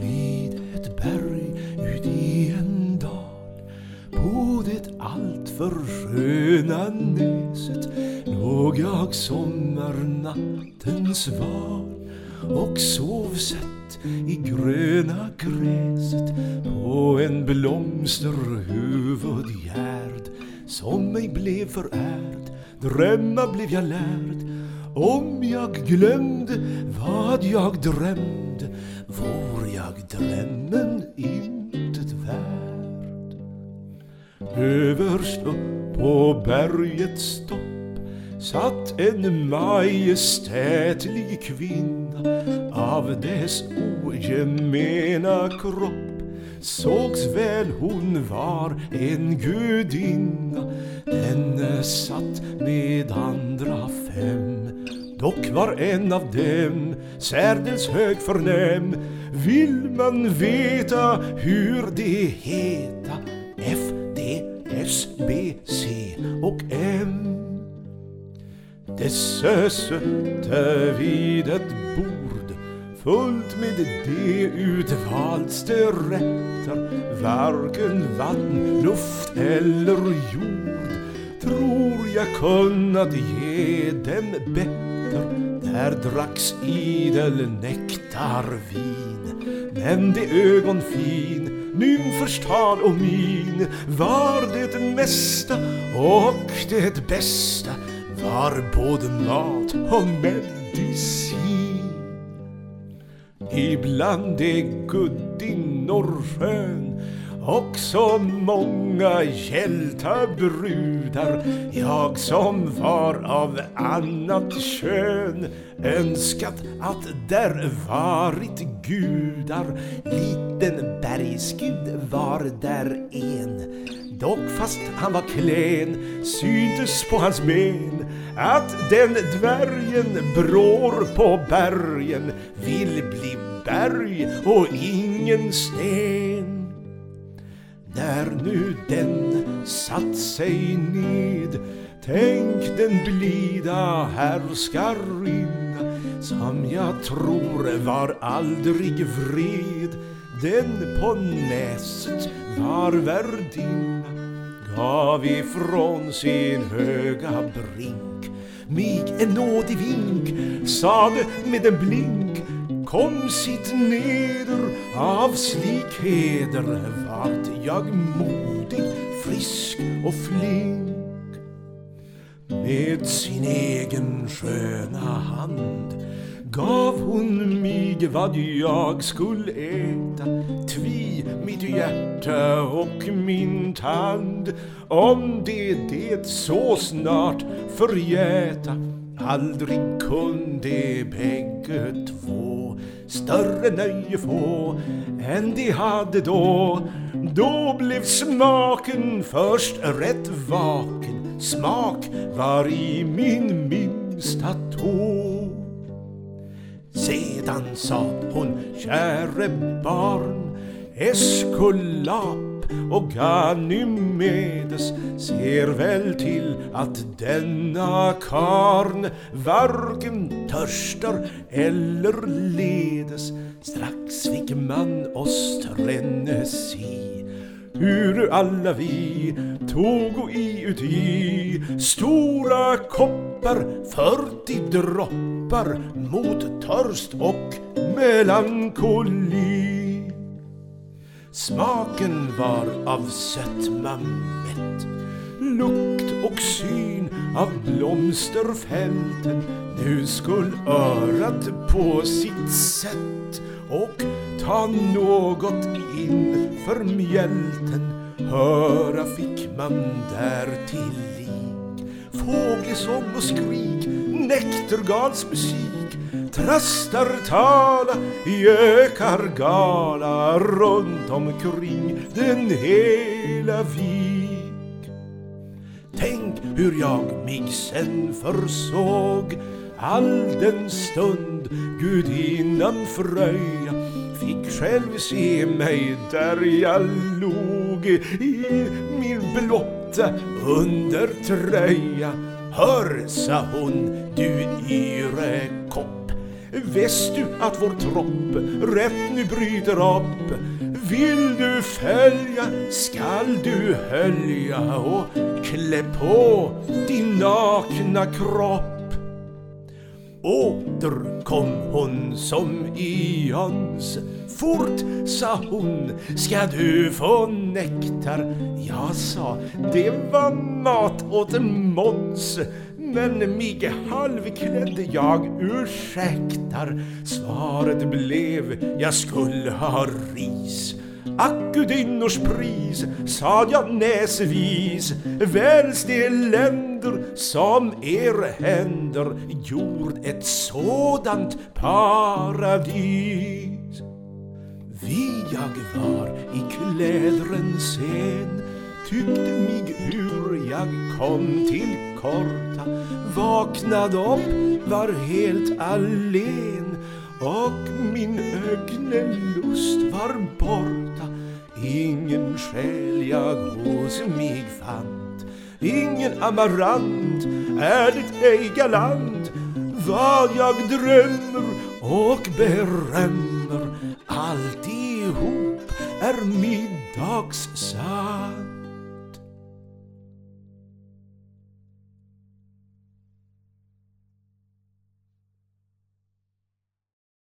Vid ett berg ut i en dal. På det alltför sköna näset låg jag sommarnattens val och sov sett i gröna gräset på en blomsterhuvudgärd som mig blev förärd, drömma blev jag lärd. Om jag glömde vad jag drömde vår jag drömmen intet värd. Överst upp på bergets topp satt en majestätlig kvinna av dess ogemena kropp sågs väl hon var en gudinna Denne satt med andra fem Dock var en av dem särdeles högförnäm Vill man veta hur det heta F, D, S, B, C och M? Desse sötte vid ett bord fullt med de utvalste rätter. Varken vatten, luft eller jord tror jag kunnat ge dem bättre där dracks idel nektarvin men de ögonfin nymfers tal och min var det mesta och det bästa var både mat och medicin. Ibland de gudinnor skön också många hjälta brudar jag som var av annat kön önskat att där varit gudar liten bergsgud var där en Dock fast han var klen syntes på hans men att den dvärgen brår på bergen vill bli berg och ingen sten. När nu den satt sig ned Tänk den blida härskarinna som jag tror var aldrig vred. Den på näst var värdinna gav ifrån sin höga brink. Mig en nådig vink sade med en blink. Kom sitt neder av slik heder vart jag modig, frisk och flink. Med sin egen sköna hand gav hon mig vad jag skulle äta. Tvi mitt hjärta och min tand Om det det så snart förgäta. Aldrig kunde bägge två större nöje få än de hade då. Då blev smaken först rätt vaken. Smak var i min minsta tå. Sedan sa hon, käre barn, Eskulap och Ganymedes ser väl till att denna karn varken törstar eller ledes. Strax fick man oss tränne hur alla vi tog i uti stora koppar, fyrtio droppar mot törst och melankoli. Smaken var av sötma mätt, lukt och syn av blomsterfälten. Nu skull örat på sitt sätt och ta något in för mjälten. Höra fick man därtill lik. Fågelsång och skrik, näktergals musik trastar tala i ökar gala runt omkring den hela vik. Tänk hur jag mig sen försåg all den stund gudinnan Fröja fick själv se mig där jag log i min blotta undertröja. Hör, sa hon, du yre kock Väst du att vår tropp rätt nu bryter upp? Vill du följa skall du hölja och klä på din nakna kropp. Åter kom hon som i öns Fort, sa hon, ska du få nektar? Jag sa, det var mat åt Måns men mig halvklädd jag. Ursäktar Svaret blev, jag skulle ha ris. Akudinnors pris, sa jag näsvis. Väls de länder som er händer gjord ett sådant paradis. Vi jag var i klädren sen tyckte mig hur jag kom till korta Vaknade upp, var helt allen. Och min ögnelust var borta. Ingen själ jag hos mig fant. Ingen amarant, ärligt ej galant. Vad jag drömmer och berömmer Alltihop är middagssant